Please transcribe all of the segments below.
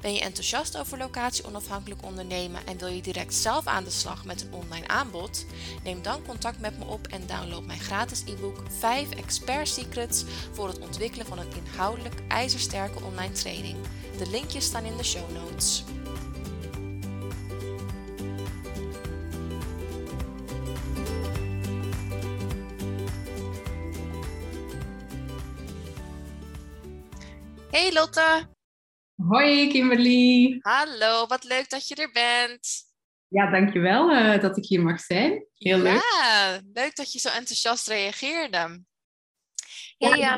Ben je enthousiast over locatie onafhankelijk ondernemen en wil je direct zelf aan de slag met een online aanbod? Neem dan contact met me op en download mijn gratis e-book 5 Expert Secrets voor het ontwikkelen van een inhoudelijk ijzersterke online training. De linkjes staan in de show notes. Hey Lotte! Hoi Kimberly. Hallo, wat leuk dat je er bent. Ja, dankjewel uh, dat ik hier mag zijn. Heel leuk. Ja, leuk dat je zo enthousiast reageerde. Ja, ja.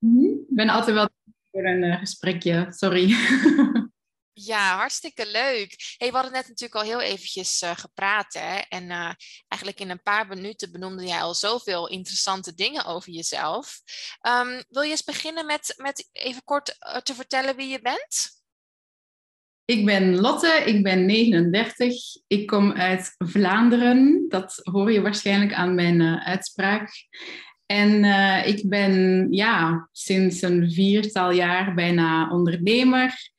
Ik ben altijd wel voor een uh, gesprekje, sorry. Ja, hartstikke leuk. Hey, we hadden net natuurlijk al heel eventjes uh, gepraat. Hè? En uh, eigenlijk in een paar minuten benoemde jij al zoveel interessante dingen over jezelf. Um, wil je eens beginnen met, met even kort uh, te vertellen wie je bent? Ik ben Lotte, ik ben 39. Ik kom uit Vlaanderen. Dat hoor je waarschijnlijk aan mijn uitspraak. En ik ben ja, sinds een viertal jaar bijna ondernemer.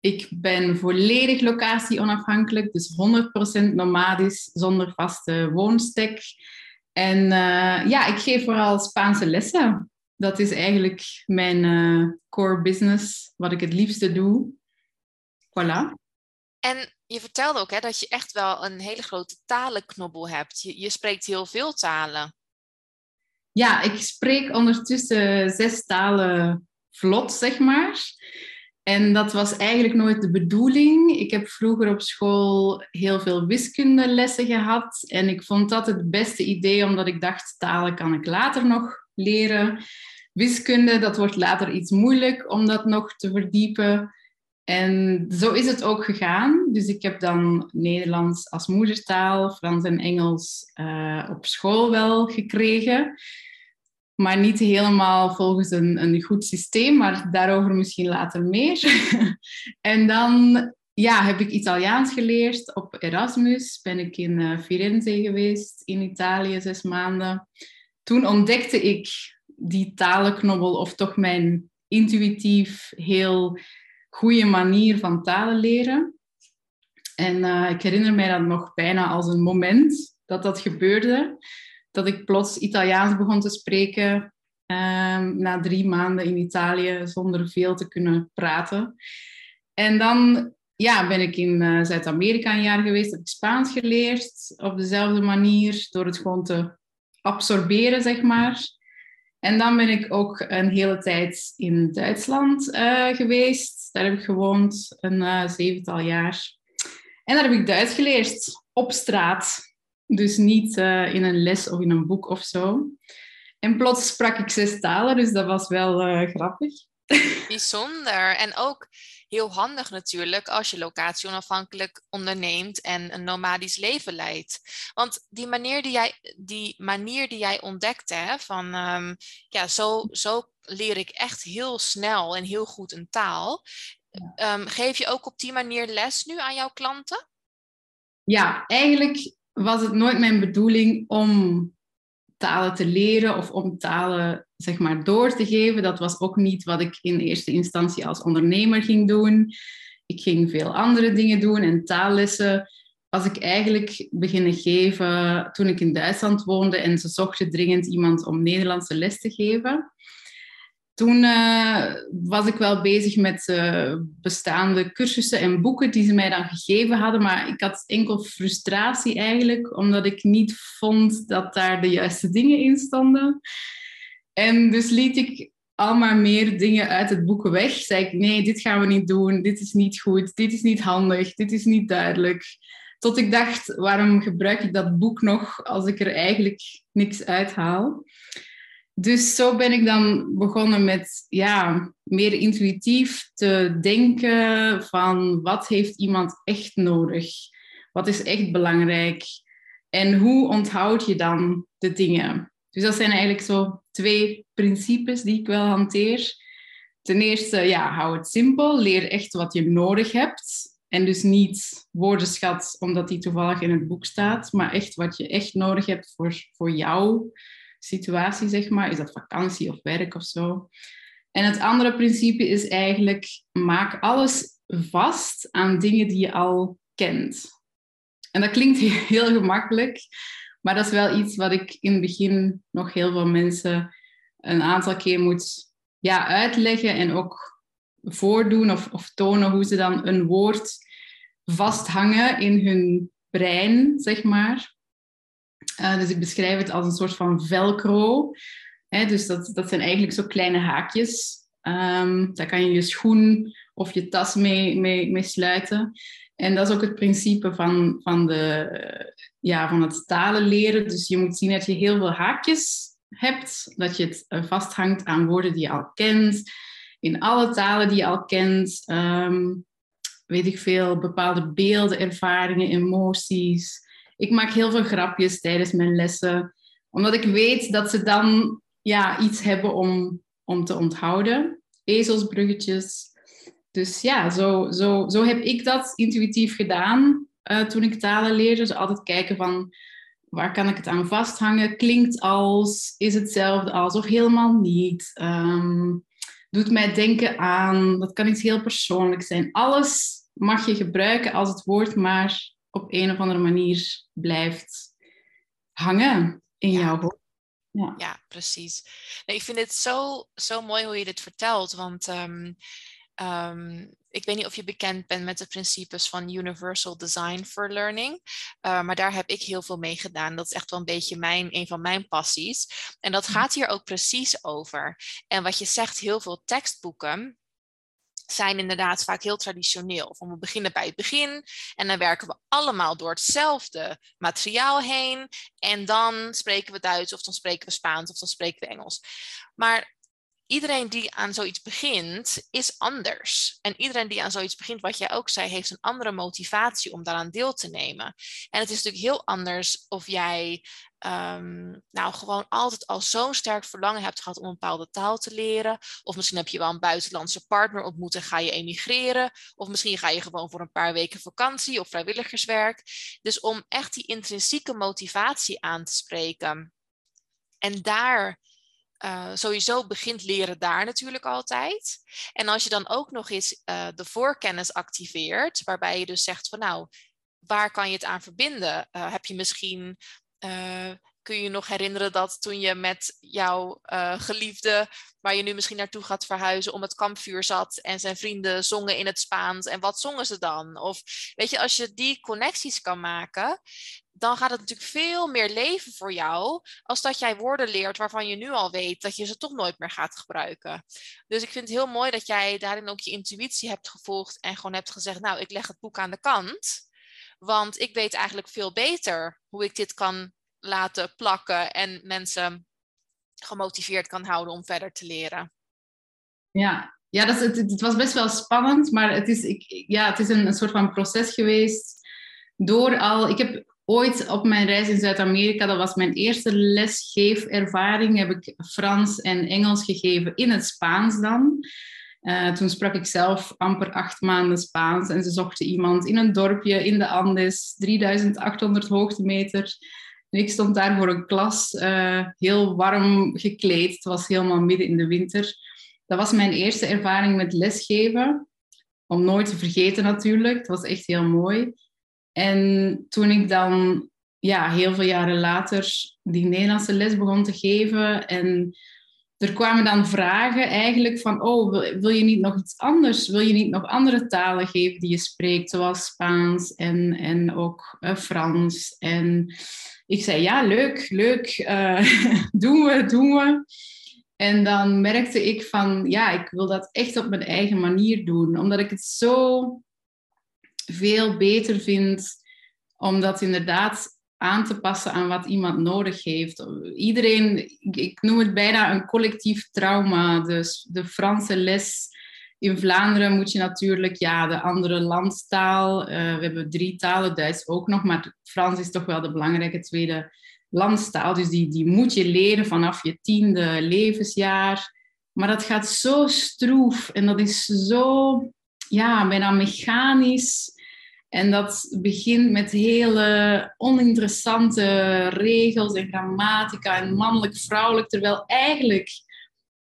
Ik ben volledig locatie-onafhankelijk, dus 100% nomadisch, zonder vaste woonstek. En uh, ja, ik geef vooral Spaanse lessen. Dat is eigenlijk mijn uh, core business, wat ik het liefste doe. Voilà. En je vertelde ook hè, dat je echt wel een hele grote talenknobbel hebt. Je, je spreekt heel veel talen. Ja, ik spreek ondertussen zes talen vlot, zeg maar. En dat was eigenlijk nooit de bedoeling. Ik heb vroeger op school heel veel wiskundelessen gehad. En ik vond dat het beste idee, omdat ik dacht, talen kan ik later nog leren. Wiskunde, dat wordt later iets moeilijk om dat nog te verdiepen. En zo is het ook gegaan. Dus ik heb dan Nederlands als moedertaal, Frans en Engels uh, op school wel gekregen maar niet helemaal volgens een, een goed systeem, maar daarover misschien later meer. en dan ja, heb ik Italiaans geleerd op Erasmus. Ben ik in uh, Firenze geweest, in Italië, zes maanden. Toen ontdekte ik die talenknobbel, of toch mijn intuïtief heel goede manier van talen leren. En uh, ik herinner mij dat nog bijna als een moment dat dat gebeurde dat ik plots Italiaans begon te spreken um, na drie maanden in Italië zonder veel te kunnen praten. En dan ja, ben ik in uh, Zuid-Amerika een jaar geweest, heb ik Spaans geleerd op dezelfde manier, door het gewoon te absorberen, zeg maar. En dan ben ik ook een hele tijd in Duitsland uh, geweest. Daar heb ik gewoond, een uh, zevental jaar. En daar heb ik Duits geleerd, op straat. Dus niet uh, in een les of in een boek of zo. En plots sprak ik zes talen, dus dat was wel uh, grappig. Bijzonder. En ook heel handig natuurlijk als je locatie onafhankelijk onderneemt en een nomadisch leven leidt. Want die manier die jij, die manier die jij ontdekte, hè, van um, ja, zo, zo leer ik echt heel snel en heel goed een taal. Um, geef je ook op die manier les nu aan jouw klanten? Ja, eigenlijk was het nooit mijn bedoeling om talen te leren of om talen zeg maar door te geven. Dat was ook niet wat ik in eerste instantie als ondernemer ging doen. Ik ging veel andere dingen doen en taallessen was ik eigenlijk beginnen geven toen ik in Duitsland woonde en ze zochten dringend iemand om Nederlandse les te geven toen uh, was ik wel bezig met uh, bestaande cursussen en boeken die ze mij dan gegeven hadden. Maar ik had enkel frustratie eigenlijk, omdat ik niet vond dat daar de juiste dingen in stonden. En dus liet ik al maar meer dingen uit het boek weg. Zei ik, nee, dit gaan we niet doen, dit is niet goed, dit is niet handig, dit is niet duidelijk. Tot ik dacht, waarom gebruik ik dat boek nog als ik er eigenlijk niks uithaal? Dus zo ben ik dan begonnen met ja, meer intuïtief te denken van wat heeft iemand echt nodig? Wat is echt belangrijk? En hoe onthoud je dan de dingen? Dus dat zijn eigenlijk zo twee principes die ik wel hanteer. Ten eerste, ja, hou het simpel. Leer echt wat je nodig hebt. En dus niet woordenschat omdat die toevallig in het boek staat, maar echt wat je echt nodig hebt voor, voor jouw situatie, zeg maar. Is dat vakantie of werk of zo? En het andere principe is eigenlijk, maak alles vast aan dingen die je al kent. En dat klinkt heel gemakkelijk, maar dat is wel iets wat ik in het begin nog heel veel mensen een aantal keer moet ja, uitleggen en ook voordoen of, of tonen hoe ze dan een woord vasthangen in hun brein, zeg maar. Uh, dus ik beschrijf het als een soort van velcro. Hè, dus dat, dat zijn eigenlijk zo kleine haakjes. Um, daar kan je je schoen of je tas mee, mee, mee sluiten. En dat is ook het principe van, van, de, ja, van het talen leren. Dus je moet zien dat je heel veel haakjes hebt, dat je het eh, vasthangt aan woorden die je al kent, in alle talen die je al kent. Ehm, weet ik veel, bepaalde beelden, ervaringen, emoties. Ik maak heel veel grapjes tijdens mijn lessen, omdat ik weet dat ze dan ja, iets hebben om, om te onthouden. Ezelsbruggetjes. Dus ja, zo, zo, zo heb ik dat intuïtief gedaan uh, toen ik talen leerde. Dus altijd kijken van waar kan ik het aan vasthangen? Klinkt als, is hetzelfde als of helemaal niet? Um, doet mij denken aan, dat kan iets heel persoonlijks zijn. Alles mag je gebruiken als het woord maar op een of andere manier blijft hangen in jouw hoofd. Ja. ja, precies. Nee, ik vind het zo, zo mooi hoe je dit vertelt, want um, um, ik weet niet of je bekend bent met de principes van Universal Design for Learning, uh, maar daar heb ik heel veel mee gedaan. Dat is echt wel een beetje mijn, een van mijn passies. En dat gaat hier ook precies over. En wat je zegt, heel veel tekstboeken zijn inderdaad vaak heel traditioneel. We beginnen bij het begin en dan werken we allemaal door hetzelfde materiaal heen. En dan spreken we Duits of dan spreken we Spaans of dan spreken we Engels. Maar iedereen die aan zoiets begint, is anders. En iedereen die aan zoiets begint, wat jij ook zei, heeft een andere motivatie om daaraan deel te nemen. En het is natuurlijk heel anders of jij um, nou gewoon altijd al zo'n sterk verlangen hebt gehad om een bepaalde taal te leren. Of misschien heb je wel een buitenlandse partner ontmoet en ga je emigreren. Of misschien ga je gewoon voor een paar weken vakantie of vrijwilligerswerk. Dus om echt die intrinsieke motivatie aan te spreken. En daar uh, sowieso begint leren daar natuurlijk altijd. En als je dan ook nog eens uh, de voorkennis activeert, waarbij je dus zegt van nou, waar kan je het aan verbinden? Uh, heb je misschien kun je je nog herinneren dat toen je met jouw geliefde, waar je nu misschien naartoe gaat verhuizen, om het kampvuur zat en zijn vrienden zongen in het Spaans en wat zongen ze dan? Of weet je, als je die connecties kan maken, dan gaat het natuurlijk veel meer leven voor jou, als dat jij woorden leert waarvan je nu al weet dat je ze toch nooit meer gaat gebruiken. Dus ik vind het heel mooi dat jij daarin ook je intuïtie hebt gevolgd en gewoon hebt gezegd, nou, ik leg het boek aan de kant. Want ik weet eigenlijk veel beter hoe ik dit kan laten plakken en mensen gemotiveerd kan houden om verder te leren. Ja, ja dat het was best wel spannend, maar het is, ik, ja, het is een, een soort van proces geweest. Door al, ik heb ooit op mijn reis in Zuid-Amerika, dat was mijn eerste lesgeefervaring, heb ik Frans en Engels gegeven in het Spaans dan. Uh, toen sprak ik zelf amper acht maanden Spaans en ze zochten iemand in een dorpje in de Andes, 3800 hoogtemeter. En ik stond daar voor een klas, uh, heel warm gekleed. Het was helemaal midden in de winter. Dat was mijn eerste ervaring met lesgeven. Om nooit te vergeten natuurlijk. Het was echt heel mooi. En toen ik dan ja, heel veel jaren later die Nederlandse les begon te geven en er kwamen dan vragen eigenlijk van, oh, wil, wil, je niet nog iets anders? Wil je niet nog andere talen geven die je spreekt, zoals Spaans en, en ook uh, Frans? En ik zei, ja, leuk, leuk, uh, doen we, doen we. En dan merkte ik van, ja, ik wil dat echt op mijn eigen manier doen, omdat ik het zo veel beter vind om dat inderdaad aan te passen aan wat iemand nodig heeft. Iedereen, ik noem het bijna een collectief trauma. Dus de Franse les in Vlaanderen moet je natuurlijk ja, de andere landstaal. Uh, we hebben drie talen, Duits ook nog, maar Frans is toch wel de belangrijke tweede landstaal. Dus die, die moet je leren vanaf je tiende levensjaar. Maar dat gaat zo stroef en dat is zo, ja, bijna mechanisch. En dat begint met hele oninteressante regels en grammatica en mannelijk-vrouwelijk. Terwijl eigenlijk,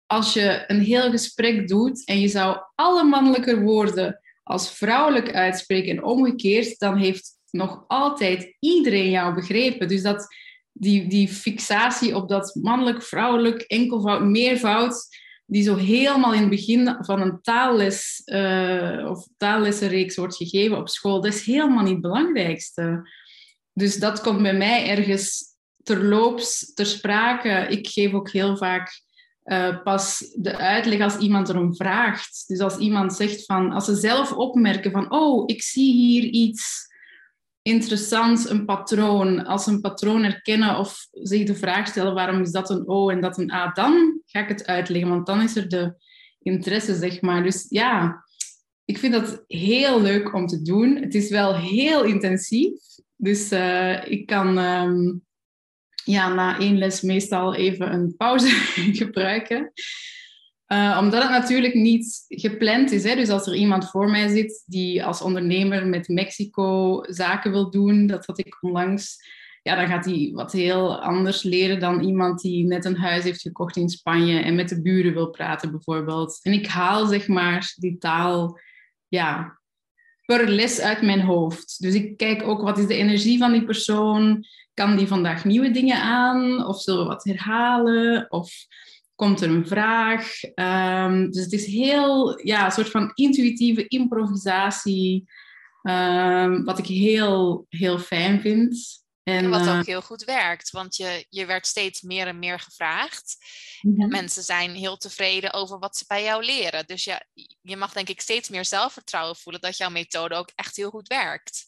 als je een heel gesprek doet en je zou alle mannelijke woorden als vrouwelijk uitspreken en omgekeerd, dan heeft nog altijd iedereen jou begrepen. Dus dat, die, die fixatie op dat mannelijk, vrouwelijk, enkelvoud, meervoud, die zo helemaal in het begin van een taalles uh, of taallessenreeks wordt gegeven op school, dat is helemaal niet het belangrijkste. Dus dat komt bij mij ergens terloops ter sprake. Ik geef ook heel vaak uh, pas de uitleg als iemand erom vraagt. Dus als iemand zegt van, als ze zelf opmerken van, oh, ik zie hier iets interessants, een patroon. Als een patroon herkennen of zich de vraag stellen waarom is dat een O en dat een A, dan ga ik het uitleggen, want dan is er de interesse, zeg maar. Dus ja, ik vind dat heel leuk om te doen. Het is wel heel intensief. Dus uh, ik kan um, ja, na één les meestal even een pauze gebruiken. Uh, omdat het natuurlijk niet gepland is. Hè? Dus als er iemand voor mij zit die als ondernemer met Mexico zaken wil doen, dat had ik onlangs, ja, dan gaat hij wat heel anders leren dan iemand die net een huis heeft gekocht in Spanje en met de buren wil praten bijvoorbeeld. En ik haal zeg maar die taal ja, per les uit mijn hoofd. Dus ik kijk ook wat is de energie van die persoon. Kan die vandaag nieuwe dingen aan? Of zullen we wat herhalen? Of komt er een vraag. Um, dus het is heel, ja, een soort van intuïtieve improvisatie, um, wat ik heel, heel fijn vind. En, en wat ook uh, heel goed werkt, want je, je werd steeds meer en meer gevraagd. Mm -hmm. En mensen zijn heel tevreden over wat ze bij jou leren. Dus je, je mag denk ik steeds meer zelfvertrouwen voelen dat jouw methode ook echt heel goed werkt.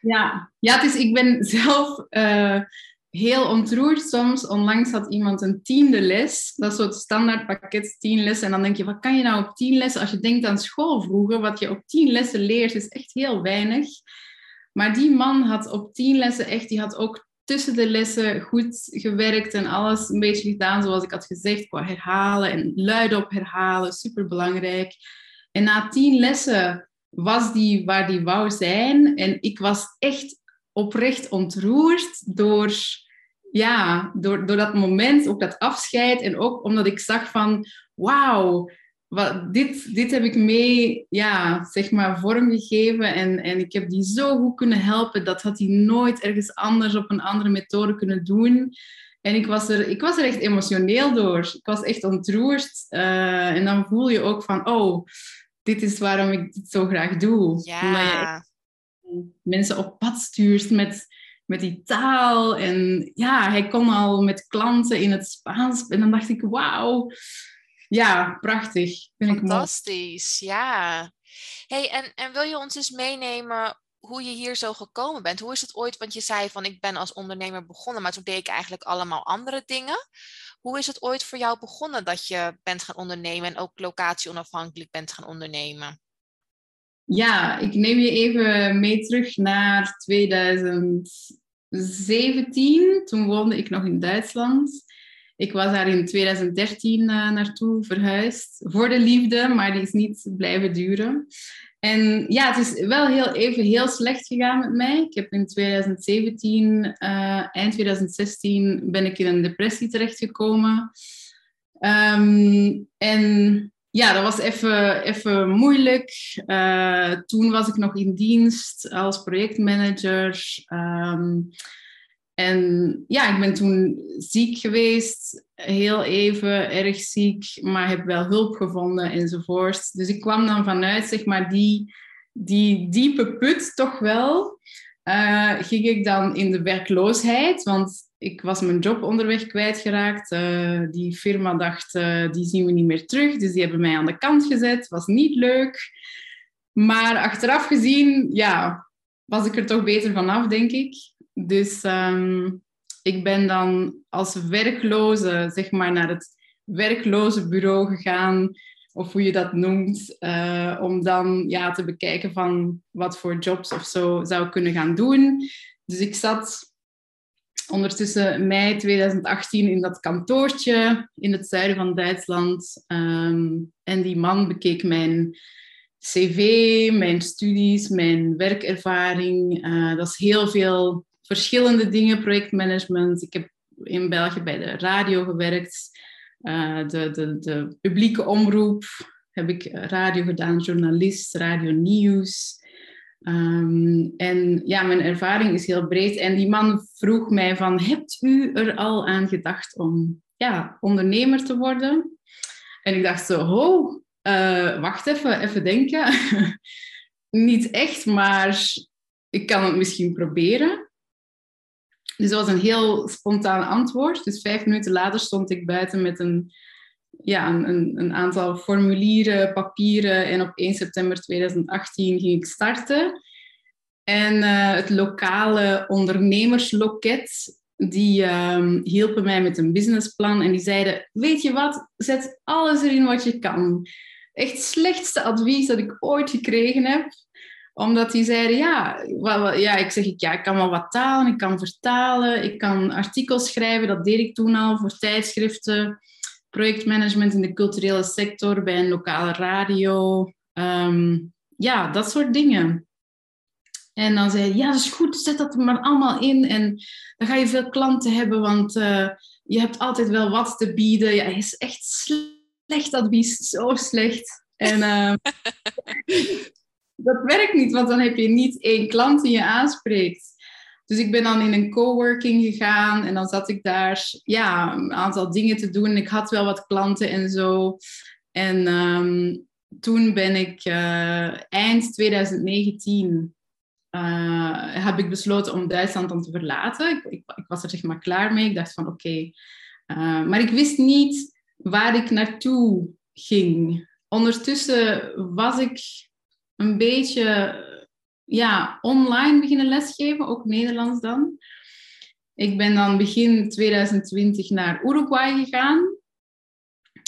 Ja, ja het is, ik ben zelf uh, heel ontroerd soms. Onlangs had iemand een tiende les. Dat is zo het standaard pakket tien lessen. En dan denk je, wat kan je nou op tien lessen? Als je denkt aan school vroeger, wat je op tien lessen leert, is echt heel weinig. Maar die man had op tien lessen echt, die had ook tussen de lessen goed gewerkt en alles een beetje gedaan zoals ik had gezegd, qua herhalen en luidop herhalen, super belangrijk. En na tien lessen was die waar die wou zijn en ik was echt oprecht ontroerd door ja, door, door dat moment, ook dat afscheid. En ook omdat ik zag van, wauw, dit, dit heb ik mee, ja, zeg maar, vormgegeven. En, en ik heb die zo goed kunnen helpen. Dat had hij nooit ergens anders op een andere methode kunnen doen. En ik was er, ik was er echt emotioneel door. Ik was echt ontroerd. Uh, en dan voel je ook van, oh, dit is waarom ik dit zo graag doe. Ja. Omdat je mensen op pad stuurt met met die taal. En ja, hij kon al met klanten in het Spaans. En dan dacht ik, wauw. Ja, prachtig. Vind Fantastisch, ja. Hey, en, en wil je ons eens meenemen hoe je hier zo gekomen bent? Hoe is het ooit, want je zei van ik ben als ondernemer begonnen, maar toen deed ik eigenlijk allemaal andere dingen. Hoe is het ooit voor jou begonnen dat je bent gaan ondernemen en ook locatie onafhankelijk bent gaan ondernemen? Ja, ik neem je even mee terug naar 2017. Toen woonde ik nog in Duitsland. Ik was daar in 2013 uh, naartoe verhuisd voor de liefde, maar die is niet blijven duren. En ja, het is wel heel even heel slecht gegaan met mij. Ik heb in 2017, uh, eind 2016, ben ik in een depressie terechtgekomen. Um, en ja, dat was even, even moeilijk. Uh, toen was ik nog in dienst als projectmanager. Um, en ja, ik ben toen ziek geweest, heel even erg ziek, maar heb wel hulp gevonden enzovoort. Dus ik kwam dan vanuit zeg maar, die, die diepe put toch wel. Uh, ging ik dan in de werkloosheid, want ik was mijn job onderweg kwijtgeraakt. Uh, die firma dacht, uh, die zien we niet meer terug. Dus die hebben mij aan de kant gezet. Was niet leuk. Maar achteraf gezien, ja, was ik er toch beter vanaf, denk ik. Dus um, ik ben dan als werkloze, zeg maar, naar het werkloze bureau gegaan. Of hoe je dat noemt. Uh, om dan ja, te bekijken van wat voor jobs of zo zou kunnen gaan doen. Dus ik zat ondertussen mei 2018 in dat kantoortje in het zuiden van Duitsland. Ehm, en die man bekeek mijn cv, mijn studies, mijn werkervaring. Uh, dat is heel veel verschillende dingen, projectmanagement. Ik heb in België bij de radio gewerkt, uh, de, de, de publieke omroep heb ik radio gedaan, journalist, radio nieuws. Um, en ja, mijn ervaring is heel breed. En die man vroeg mij van, hebt u er al aan gedacht om ja, ondernemer te worden? En ik dacht zo, oh, uh, wacht even, even denken. Niet echt, maar ik kan het misschien proberen. Dus dat was een heel spontaan antwoord. Dus vijf minuten later stond ik buiten met een, ja, een, een aantal formulieren, papieren. En op 1 september 2018 ging ik starten. En uh, het lokale ondernemersloket, die um, hielpen mij met een businessplan. En die zeiden, weet je wat, zet alles erin wat je kan. Echt slechtste advies dat ik ooit gekregen heb omdat die zeiden, ja, ja, ik zeg, ja, ik kan wel wat talen, ik kan vertalen, ik kan artikels schrijven, dat deed ik toen al voor tijdschriften, projectmanagement in de culturele sector, bij een lokale radio, ehm, ja, dat soort dingen. En dan zei hij, ja, dat is goed, zet dat er maar allemaal in en dan ga je veel klanten hebben, want uh, je hebt altijd wel wat te bieden. Ja, is echt slecht advies, zo slecht. En uh, dat werkt niet, want dan heb je niet één klant die je aanspreekt. Dus ik ben dan in een coworking gegaan en dan zat ik daar ja, een aantal dingen te doen. Ik had wel wat klanten en zo. En um, toen ben ik uh, eind 2019 uh, eh, heb ik besloten om Duitsland dan te verlaten. Ik, ik, was er zeg maar klaar mee. Ik dacht van oké. Uh, maar ik wist niet waar ik naartoe ging. Ondertussen was ik een beetje ja, online beginnen lesgeven, ook Nederlands dan. Ik ben dan begin 2020 naar Uruguay gegaan,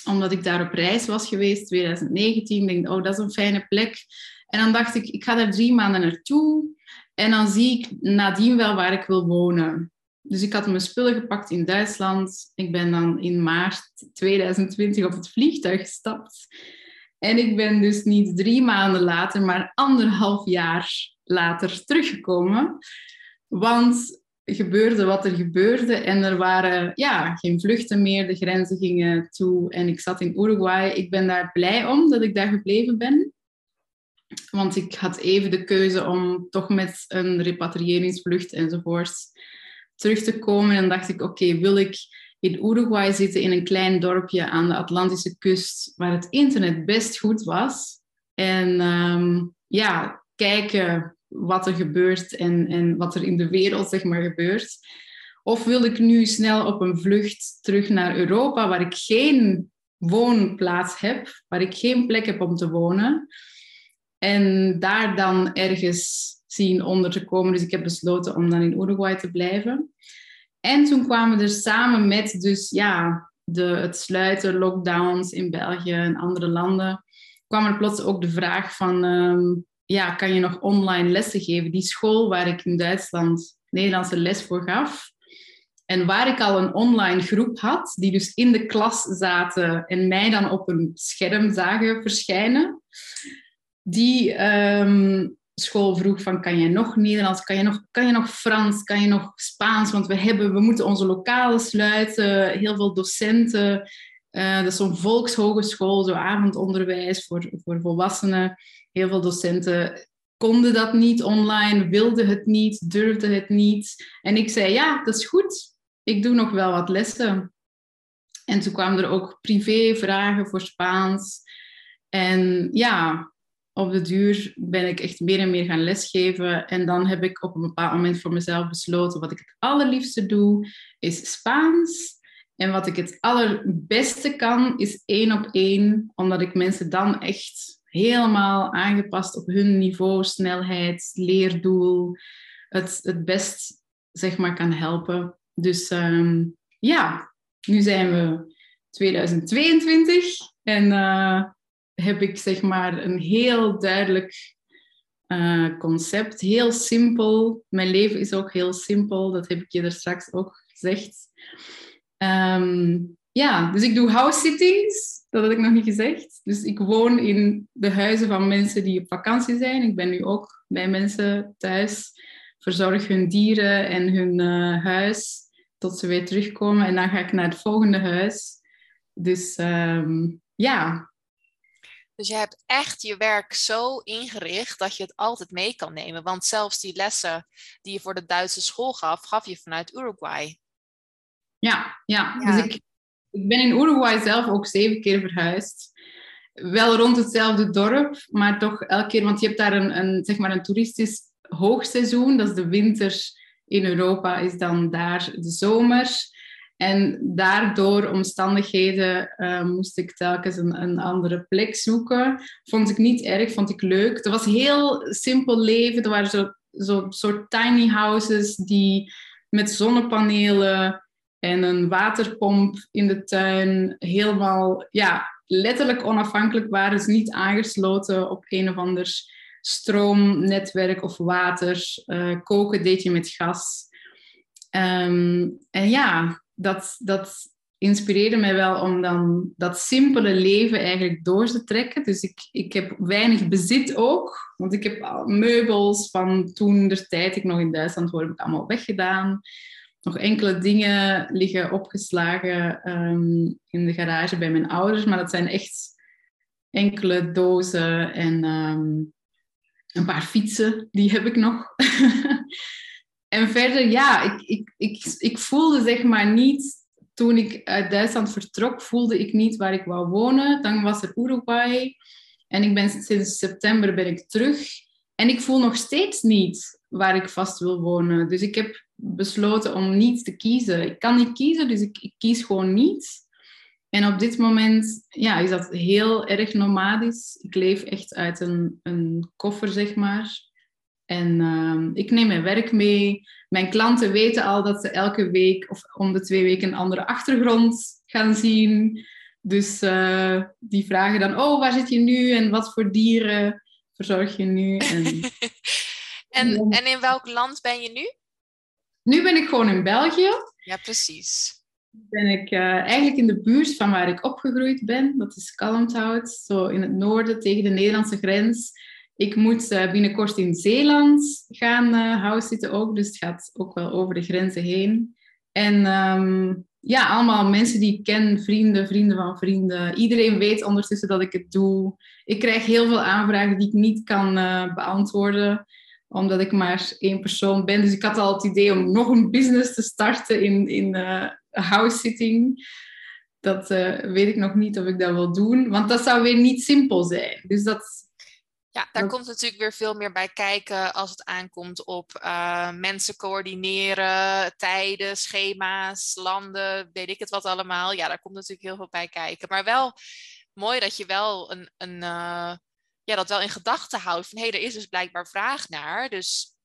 omdat ik daar op reis was geweest, 2019. Ik denk, oh, dat is een fijne plek. En dan dacht ik, ik ga daar drie maanden naartoe en dan zie ik nadien wel waar ik wil wonen. Dus ik had mijn spullen gepakt in Duitsland. Ik ben dan in maart 2020 op het vliegtuig gestapt. En ik ben dus niet drie maanden later, maar anderhalf jaar later teruggekomen. Want gebeurde wat er gebeurde en er waren ja, geen vluchten meer, de grenzen gingen toe en ik zat in Uruguay. Ik ben daar blij om dat ik daar gebleven ben. Want ik had even de keuze om toch met een repatriëringsvlucht enzovoort terug te komen. En dacht ik, oké, wil ik in Uruguay zitten in een klein dorpje aan de Atlantische kust, waar het internet best goed was. En ehm, ja, kijken wat er gebeurt en, en wat er in de wereld zeg maar, gebeurt. Of wil ik nu snel op een vlucht terug naar Europa, waar ik geen woonplaats heb, waar ik geen plek heb om te wonen. En daar dan ergens zien onder te komen. Dus ik heb besloten om dan in Uruguay te blijven. En toen kwamen er samen met dus ja, de, het sluiten, lockdowns in België en andere landen, kwam er plots ook de vraag van, ehm, ja, kan je nog online lessen geven? Die school waar ik in Duitsland Nederlandse les voor gaf, en waar ik al een online groep had, die dus in de klas zaten en mij dan op een scherm zagen verschijnen, die ehm, school vroeg van kan je nog Nederlands, kan je nog, kan je nog Frans, kan je nog Spaans, want we, hebben, we moeten onze lokalen sluiten, heel veel docenten. Uh, dat is zo'n volkshogeschool, zo avondonderwijs voor, voor volwassenen. Heel veel docenten konden dat niet online, wilden het niet, durfden het niet. En ik zei, ja, dat is goed. Ik doe nog wel wat lessen. En toen kwamen er ook privé vragen voor Spaans. En ja, op de duur ben ik echt meer en meer gaan lesgeven. En dan heb ik op een bepaald moment voor mezelf besloten, wat ik het allerliefste doe, is Spaans. En wat ik het allerbeste kan, is één op één, omdat ik mensen dan echt helemaal aangepast op hun niveau, snelheid, leerdoel, het, het best zeg maar kan helpen. Dus ehm, ja, nu zijn we 2022 en uh, heb ik zeg maar een heel duidelijk eh, concept. Heel simpel. Mijn leven is ook heel simpel. Dat heb ik je er straks ook gezegd. Ehm, ja, dus ik doe house sittings. Dat had ik nog niet gezegd. Dus ik woon in de huizen van mensen die op vakantie zijn. Ik ben nu ook bij mensen thuis. Verzorg hun dieren en hun uh, huis tot ze weer terugkomen. En dan ga ik naar het volgende huis. Dus um, ja. Dus je hebt echt je werk zo ingericht dat je het altijd mee kan nemen. Want zelfs die lessen die je voor de Duitse school gaf, gaf je vanuit Uruguay. Ja, ja. ja. dus ik, ik ben in Uruguay zelf ook zeven keer verhuisd. Wel rond hetzelfde dorp, maar toch elke keer, want je hebt daar een, een, zeg maar een toeristisch hoogseizoen, dat is de winter in Europa, is dan daar de zomer. En daardoor omstandigheden uh, moest ik telkens een, een, andere plek zoeken. Vond ik niet erg, vond ik leuk. Het was heel simpel leven. Er waren zo, zo soort tiny houses die met zonnepanelen en een waterpomp in de tuin helemaal, ja, letterlijk onafhankelijk waren. Dus niet aangesloten op een of ander stroomnetwerk of water. Uh, koken deed je met gas. Um, en ja, dat, dat inspireerde mij wel om dan dat simpele leven eigenlijk door te trekken. Dus ik, ik heb weinig bezit ook, want ik heb meubels van toen de tijd ik nog in Duitsland ik allemaal weggedaan. Nog enkele dingen liggen opgeslagen ehm, in de garage bij mijn ouders, maar dat zijn echt enkele dozen en ehm, een paar fietsen, die heb ik nog. En verder, ja, ik, ik, ik voelde zeg maar niet, toen ik uit Duitsland vertrok, voelde ik niet waar ik wou wonen. Dan was er Uruguay. En ik ben sinds september ben ik terug. En ik voel nog steeds niet waar ik vast wil wonen. Dus ik heb besloten om niet te kiezen. Ik kan niet kiezen, dus ik, ik kies gewoon niet. En op dit moment ja, is dat heel erg nomadisch. Ik leef echt uit een, een koffer, zeg maar. En uh, ik neem mijn werk mee. Mijn klanten weten al dat ze elke week of om de twee weken een andere achtergrond gaan zien. Dus uh, die vragen dan, oh, waar zit je nu en wat voor dieren verzorg je nu? En, en, en in welk land ben je nu? Nu ben ik gewoon in België. Ja, precies. Ben ik uh, eigenlijk in de buurt van waar ik opgegroeid ben. Dat is Kalmthout, zo in het noorden tegen de Nederlandse grens. Ik moet uh, binnenkort in Zeeland gaan uh, house zitten ook, dus het gaat ook wel over de grenzen heen. En um, ja, allemaal mensen die ik ken, vrienden, vrienden van vrienden. Iedereen weet ondertussen dat ik het doe. Ik krijg heel veel aanvragen die ik niet kan uh, beantwoorden, omdat ik maar één persoon ben. Dus ik had al het idee om nog een business te starten in, in house sitting. Dat weet ik nog niet of ik dat wil doen, want dat zou weer niet simpel zijn. Dus dat ja, daar komt natuurlijk weer veel meer bij kijken als het aankomt op uh, mensen coördineren, tijden, schema's, landen, weet ik het wat allemaal. Ja, daar komt natuurlijk heel veel bij kijken. Maar wel mooi dat je wel een, een uh, ja, dat wel in gedachten houdt van hé, hey, er is dus blijkbaar vraag naar, dus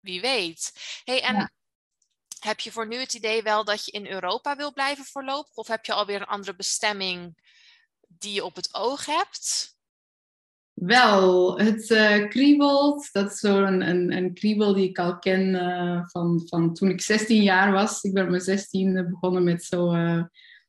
wie weet. Hey, en heb je voor nu het idee wel dat je in Europa wil blijven voorlopig? Of heb je alweer een andere bestemming die je op het oog hebt? Wel, het uh, kriebelt. Dat is zo'n een, een, kriebel die ik al ken uh, van, van toen ik 16 jaar was. Ik ben op mijn 16 begonnen met zo uh,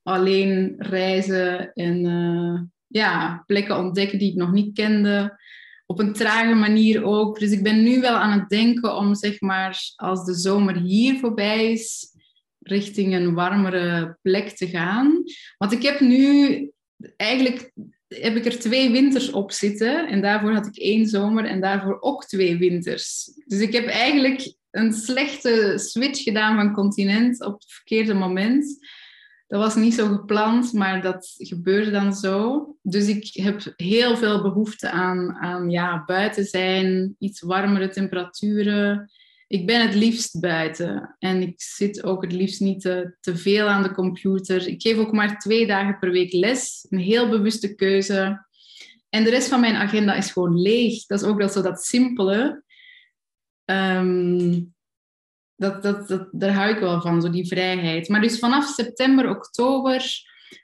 alleen reizen en ja, plekken ontdekken die ik nog niet kende. Op een trage manier ook. Dus ik ben nu wel aan het denken om, zeg maar, als de zomer hier voorbij is, richting een warmere plek te gaan. Want ik heb nu eigenlijk heb ik er twee winters op zitten. En daarvoor had ik één zomer en daarvoor ook twee winters. Dus ik heb eigenlijk een slechte switch gedaan van continent op het verkeerde moment. Dat was niet zo gepland, maar dat gebeurde dan zo. Dus ik heb heel veel behoefte aan, aan ja, buiten zijn, iets warmere temperaturen ik ben het liefst buiten en ik zit ook het liefst niet te, te, veel aan de computer. Ik geef ook maar twee dagen per week les, een heel bewuste keuze. En de rest van mijn agenda is gewoon leeg. Dat is ook wel zo dat simpele. Um, dat, dat, dat, daar hou ik wel van, zo die vrijheid. Maar dus vanaf september, oktober,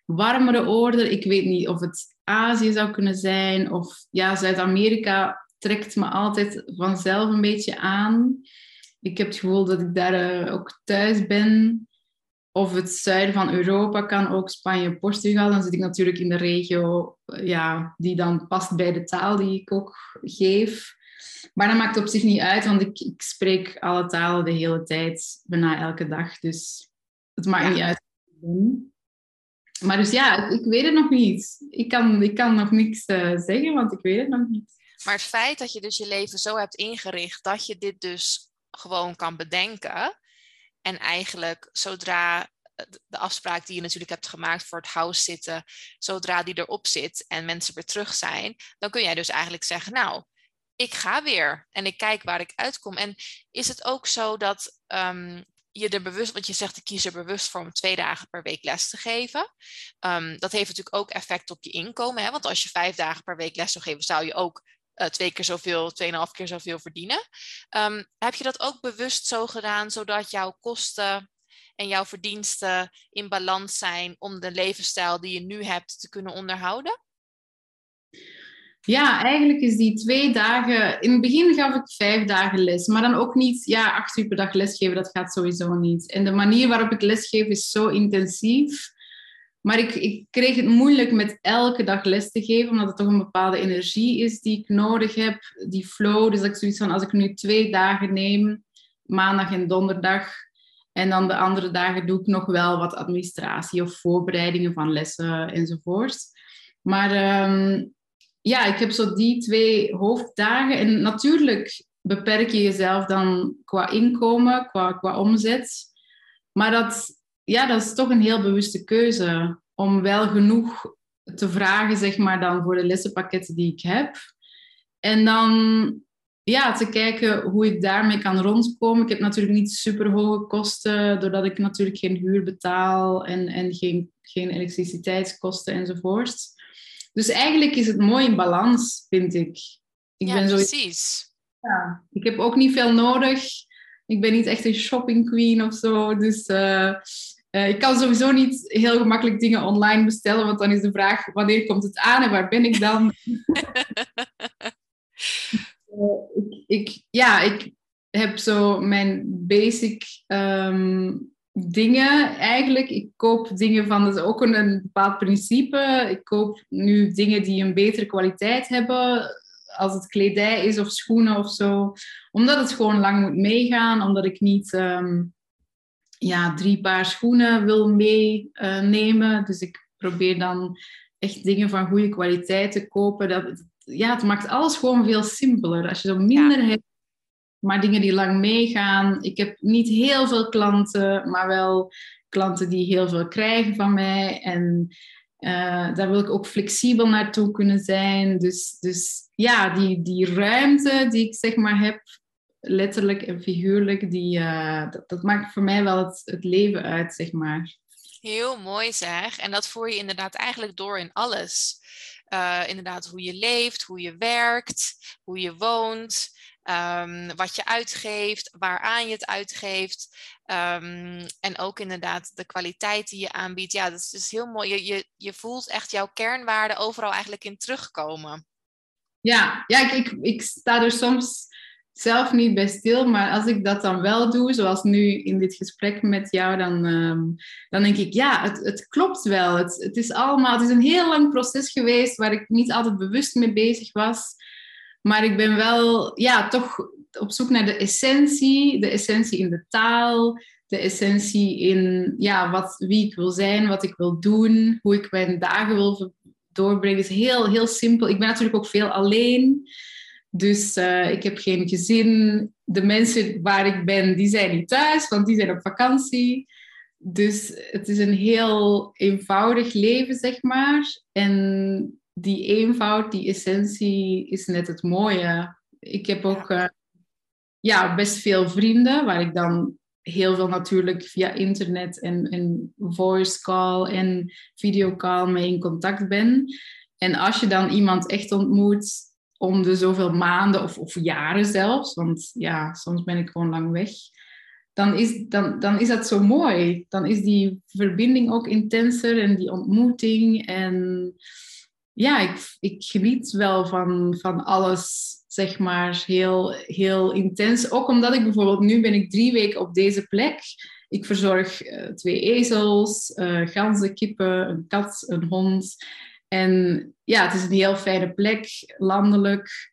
warmere oorden. Ik weet niet of het Azië zou kunnen zijn of ja, Zuid-Amerika trekt me altijd vanzelf een beetje aan. Ik heb het gevoel dat ik daar eh, ook thuis ben. Of het zuiden van Europa kan ook Spanje, Portugal. Dan zit ik natuurlijk in de regio eh, ja, die dan past bij de taal die ik ook geef. Maar dat maakt op zich niet uit, want ik, ik spreek alle talen de hele tijd, bijna elke dag. Dus het maakt niet uit. Maar dus ja, ik, weet het nog niet. Ik kan, ik kan nog niks uh, zeggen, want ik weet het nog niet. Maar het feit dat je dus je leven zo hebt ingericht dat je dit dus gewoon kan bedenken. En eigenlijk zodra de afspraak die je natuurlijk hebt gemaakt voor het house zitten, zodra die erop zit en mensen weer terug zijn, dan kun jij dus eigenlijk zeggen, nou, ik ga weer en ik kijk waar ik uitkom. En is het ook zo dat um, je er bewust, want je zegt ik kies er bewust voor om twee dagen per week les te geven. Um, dat heeft natuurlijk ook effect op je inkomen. Hè? Want als je vijf dagen per week les zou geven, zou je ook uh, twee keer zoveel, tweeënhalf keer zoveel verdienen. Um, heb je dat ook bewust zo gedaan, zodat jouw kosten en jouw verdiensten in balans zijn om de levensstijl die je nu hebt te kunnen onderhouden? Ja, eigenlijk is die twee dagen. In het begin gaf ik vijf dagen les, maar dan ook niet, ja, acht uur per dag lesgeven, dat gaat sowieso niet. En de manier waarop ik lesgeef is zo intensief. Maar ik, ik kreeg het moeilijk met elke dag les te geven, omdat het toch een bepaalde energie is die ik nodig heb, die flow. Dus dat ik zoiets van, als ik nu twee dagen neem, maandag en donderdag, en dan de andere dagen doe ik nog wel wat administratie of voorbereidingen van lessen enzovoort. Maar ehm, ja, ik heb zo die twee hoofddagen. En natuurlijk beperk je jezelf dan qua inkomen, qua, qua omzet. Maar dat, ja, dat is toch een heel bewuste keuze om wel genoeg te vragen, zeg maar, dan voor de lessenpakketten die ik heb. En dan ja, te kijken hoe ik daarmee kan rondkomen. Ik heb natuurlijk niet super hoge kosten, doordat ik natuurlijk geen huur betaal en, en geen, geen elektriciteitskosten enzovoort. Dus eigenlijk is het mooi in balans, vind ik. ik ja, ben zo... precies. Ja, ik heb ook niet veel nodig. Ik ben niet echt een shopping queen of zo. Dus uh, uh, ik kan sowieso niet heel gemakkelijk dingen online bestellen, want dan is de vraag wanneer komt het aan en waar ben ik dan? uh, ik, ik, ja, ik heb zo mijn basic um, dingen eigenlijk. Ik koop dingen van, dat is ook een, een bepaald principe. Ik koop nu dingen die een betere kwaliteit hebben, als het kledij is of schoenen of zo. Omdat het gewoon lang moet meegaan, omdat ik niet um, ja, drie paar schoenen wil meenemen. Dus ik probeer dan echt dingen van goede kwaliteit te kopen. Dat, ja, het maakt alles gewoon veel simpeler. Als je zo minder ja. hebt maar dingen die lang meegaan. Ik heb niet heel veel klanten, maar wel klanten die heel veel krijgen van mij. En uh, daar wil ik ook flexibel naartoe kunnen zijn. Dus, dus ja, die, die ruimte die ik zeg maar heb, letterlijk en figuurlijk, die, uh, dat, dat, maakt voor mij wel het, het leven uit, zeg maar. Heel mooi zeg. En dat voer je inderdaad eigenlijk door in alles. Uh, inderdaad, hoe je leeft, hoe je werkt, hoe je woont. Um, wat je uitgeeft, waaraan je het uitgeeft. Um, en ook inderdaad de kwaliteit die je aanbiedt. Ja, dat is dus heel mooi. Je, je, je voelt echt jouw kernwaarden overal eigenlijk in terugkomen. Ja, ja ik, ik, ik sta er soms zelf niet bij stil, maar als ik dat dan wel doe, zoals nu in dit gesprek met jou, dan, um, dan denk ik, ja, het, het klopt wel. Het, het is allemaal, het is een heel lang proces geweest waar ik niet altijd bewust mee bezig was. Maar ik ben wel ja, toch op zoek naar de essentie, de essentie in de taal, de essentie in ja, wat, wie ik wil zijn, wat ik wil doen, hoe ik mijn dagen wil doorbrengen. Het is heel, heel simpel. Ik ben natuurlijk ook veel alleen. Dus uh, ik heb geen gezin. De mensen waar ik ben, die zijn niet thuis, want die zijn op vakantie. Dus het is een heel eenvoudig leven, zeg maar. En die eenvoud, die essentie is net het mooie. Ik heb ook uh, ja, best veel vrienden waar ik dan heel veel natuurlijk via internet en, en voice call en videocall mee in contact ben. En als je dan iemand echt ontmoet om de zoveel maanden of, of jaren zelfs, want ja, soms ben ik gewoon lang weg, dan is, dan, dan is dat zo mooi. Dan is die verbinding ook intenser en die ontmoeting en ja, ik, ik geniet wel van, van alles zeg maar, heel, heel intens. Ook omdat ik bijvoorbeeld, nu ben ik drie weken op deze plek. Ik verzorg uh, twee ezels, uh, ganzen, kippen, een kat, een hond. En ja, het is een heel fijne plek, landelijk.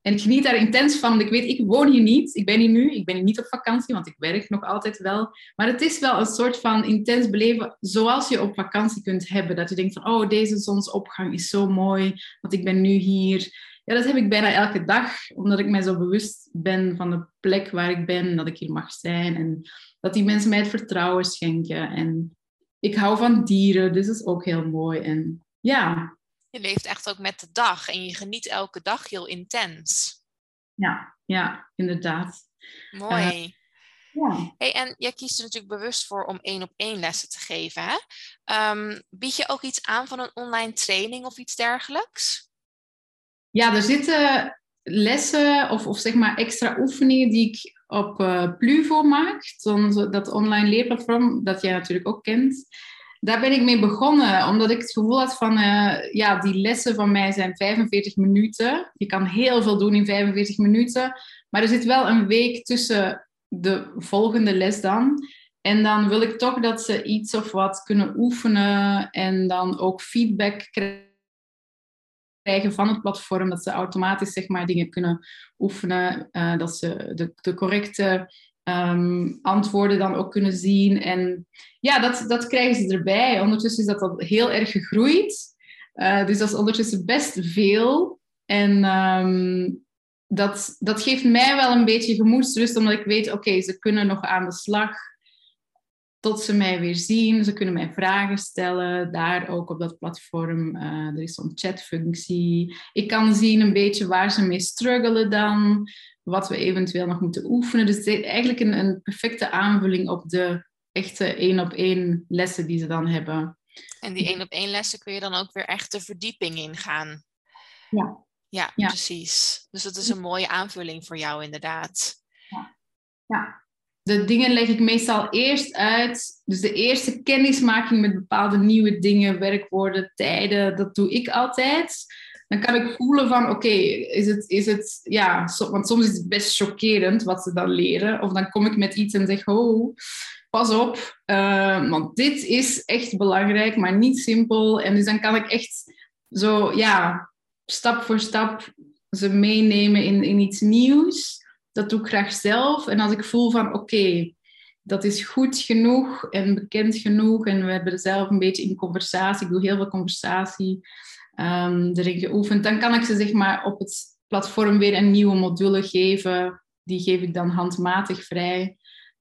En ik geniet daar intens van. Ik weet, ik woon hier niet. Ik ben hier nu. Ik ben hier niet op vakantie, want ik werk nog altijd wel. Maar het is wel een soort van intens beleven zoals je op vakantie kunt hebben. Dat je denkt van, oh, deze zonsopgang is zo mooi, want ik ben nu hier. Ja, dat heb ik bijna elke dag, omdat ik mij zo bewust ben van de plek waar ik ben, dat ik hier mag zijn en dat die mensen mij het vertrouwen schenken. En ik hou van dieren, dus dat is ook heel mooi. En ja, je leeft echt ook met de dag en je geniet elke dag heel intens. Ja, ja, inderdaad. Mooi. Uh, ja. Hey, en jij kiest er natuurlijk bewust voor om één op één lessen te geven. Hè? Um, bied je ook iets aan van een online training of iets dergelijks? Ja, er zitten lessen of, of zeg maar extra oefeningen die ik op uh, Pluvo maak. Dat online leerplatform dat jij natuurlijk ook kent daar ben ik mee begonnen, omdat ik het gevoel had van, uh, ja, die lessen van mij zijn 45 minuten. Je kan heel veel doen in 45 minuten, maar er zit wel een week tussen de volgende les dan. En dan wil ik toch dat ze iets of wat kunnen oefenen en dan ook feedback krijgen van het platform, dat ze automatisch zeg maar, dingen kunnen oefenen, uh, dat ze de, de correcte um, antwoorden dan ook kunnen zien. En ja, dat, dat krijgen ze erbij. Ondertussen is dat al heel erg gegroeid. Uh, dus dat is ondertussen best veel. En um, dat, dat geeft mij wel een beetje gemoedsrust, omdat ik weet, oké, ze kunnen nog aan de slag tot ze mij weer zien. Ze kunnen mij vragen stellen, daar ook op dat platform. Uh, er is zo'n chatfunctie. Ik kan zien een beetje waar ze mee struggelen dan wat we eventueel nog moeten oefenen. Dus het is eigenlijk een, een perfecte aanvulling op de echte één op één lessen die ze dan hebben. En die één op één lessen kun je dan ook weer echt de verdieping ingaan. Ja. Ja, ja. precies. Dus dat is een mooie aanvulling voor jou inderdaad. Ja. ja. De dingen leg ik meestal eerst uit. Dus de eerste kennismaking met bepaalde nieuwe dingen, werkwoorden, tijden, dat doe ik altijd dan kan ik voelen van, oké, is, het, is het, ja, want soms is het best chockerend wat ze dan leren. Of dan kom ik met iets en zeg, oh, pas op, uh, want dit is echt belangrijk, maar niet simpel. En dus dan kan ik echt zo, ja, stap voor stap ze meenemen in, in iets nieuws. Dat doe ik graag zelf. En als ik voel van, oké, dat is goed genoeg en bekend genoeg en we hebben er zelf een beetje in conversatie. Ik doe heel veel conversatie um, erin geoefend. Dan kan ik ze zeg maar, op het platform weer een nieuwe module geven. Die geef ik dan handmatig vrij.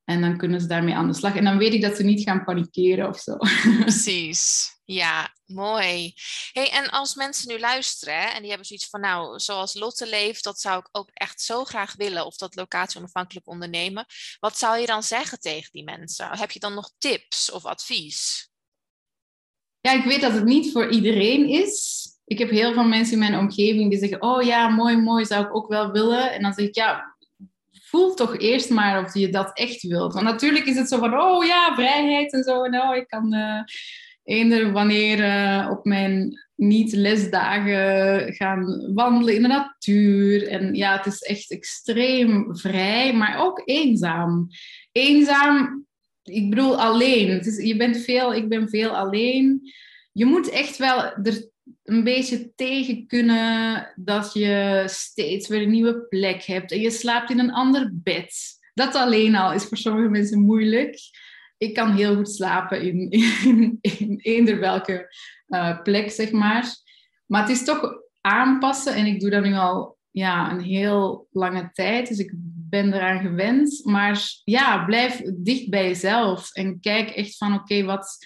En dan kunnen ze daarmee aan de slag. En dan weet ik dat ze niet gaan panikeren of zo. Precies. Ja, mooi. Hey, en als mensen nu luisteren en die hebben zoiets van, nou, zoals Lotte leeft, dat zou ik ook echt zo graag willen, of dat locatie onafhankelijk ondernemen. Wat zou je dan zeggen tegen die mensen? Heb je dan nog tips of advies? Ja, ik weet dat het niet voor iedereen is. Ik heb heel veel mensen in mijn omgeving die zeggen: Oh ja, mooi, mooi, zou ik ook wel willen. En dan zeg ik: Ja, voel toch eerst maar of je dat echt wilt. Want natuurlijk is het zo van: Oh ja, vrijheid en zo. En oh, ik kan uh, eender wanneer uh, op mijn niet-lesdagen gaan wandelen in de natuur. En ja, het is echt extreem vrij, maar ook eenzaam. Eenzaam ik bedoel alleen. Het is, je bent veel, ik ben veel alleen. Je moet echt wel er een beetje tegen kunnen dat je steeds weer een nieuwe plek hebt en je slaapt in een ander bed. Dat alleen al is voor sommige mensen moeilijk. Ik kan heel goed slapen in, in, in eender welke uh, plek, zeg maar. Maar het is toch aanpassen en ik doe dat nu al ja, een heel lange tijd. Dus ik ben eraan gewend. Maar ja, blijf dicht bij jezelf. En kijk echt van oké, wat,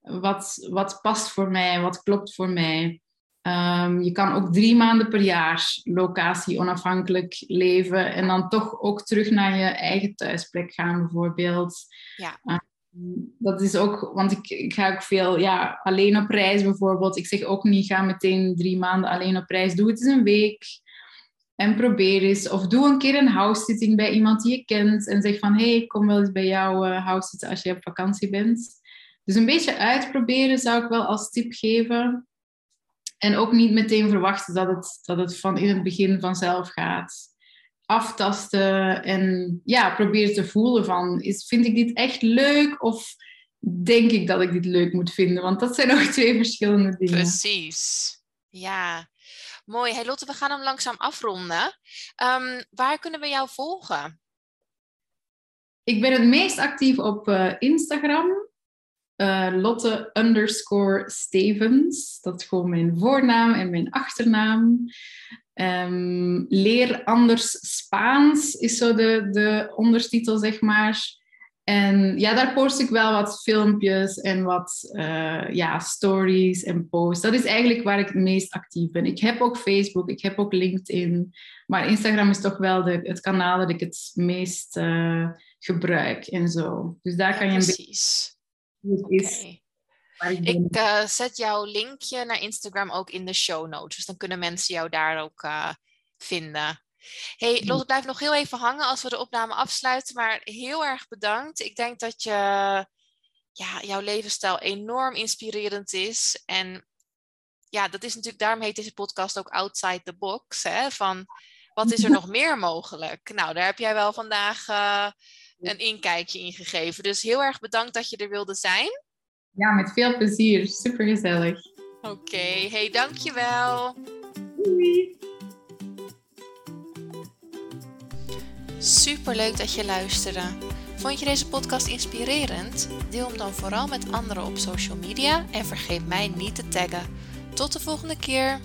wat, wat past voor mij? Wat klopt voor mij? Um, je kan ook drie maanden per jaar locatie onafhankelijk leven. En dan toch ook terug naar je eigen thuisplek gaan bijvoorbeeld. Ja. Um, dat is ook, want ik, ik ga ook veel ja, alleen op reis bijvoorbeeld. Ik zeg ook niet, ga meteen drie maanden alleen op reis. Doe het eens een week. En probeer eens, of doe een keer een house-sitting bij iemand die je kent. En zeg van, hé, hey, kom wel eens bij jou uh, house als je op vakantie bent. Dus een beetje uitproberen zou ik wel als tip geven. En ook niet meteen verwachten dat het, dat het van in het begin vanzelf gaat. Aftasten en ja, probeer te voelen van, is, vind ik dit echt leuk of denk ik dat ik dit leuk moet vinden? Want dat zijn ook twee verschillende dingen. Precies. Ja, mooi. Hey Lotte, we gaan hem langzaam afronden. Ehm, waar kunnen we jou volgen? Ik ben het meest actief op uh, Instagram. Uh, Lotte underscore Stevens. Dat is gewoon mijn voornaam en mijn achternaam. Um, leer anders Spaans is zo de, de ondertitel, zeg maar. En ja, daar post ik wel wat filmpjes en wat uh, ja, stories en posts. Dat is eigenlijk waar ik het meest actief ben. Ik heb ook Facebook, ik heb ook LinkedIn. Maar Instagram is toch wel de, het kanaal dat ik het meest uh, gebruik en zo. Dus daar kan je Okay. Ik uh, zet jouw linkje naar Instagram ook in de show notes. Dus dan kunnen mensen jou daar ook vinden. Hey, Lotte, blijf nog heel even hangen als we de opname afsluiten. Maar heel erg bedankt. Ik denk dat je, ja, jouw levensstijl enorm inspirerend is. En ja, dat is natuurlijk, daarom heet deze podcast ook Outside the Box. Hè? Van wat is er nog meer mogelijk? Nou, daar heb jij wel vandaag uh, een inkijkje in gegeven. Dus heel erg bedankt dat je er wilde zijn. Ja, met veel plezier. Super gezellig. Oké, okay. hey, dankjewel. Doei. Super leuk dat je luisterde. Vond je deze podcast inspirerend? Deel hem dan vooral met anderen op social media en vergeet mij niet te taggen. Tot de volgende keer.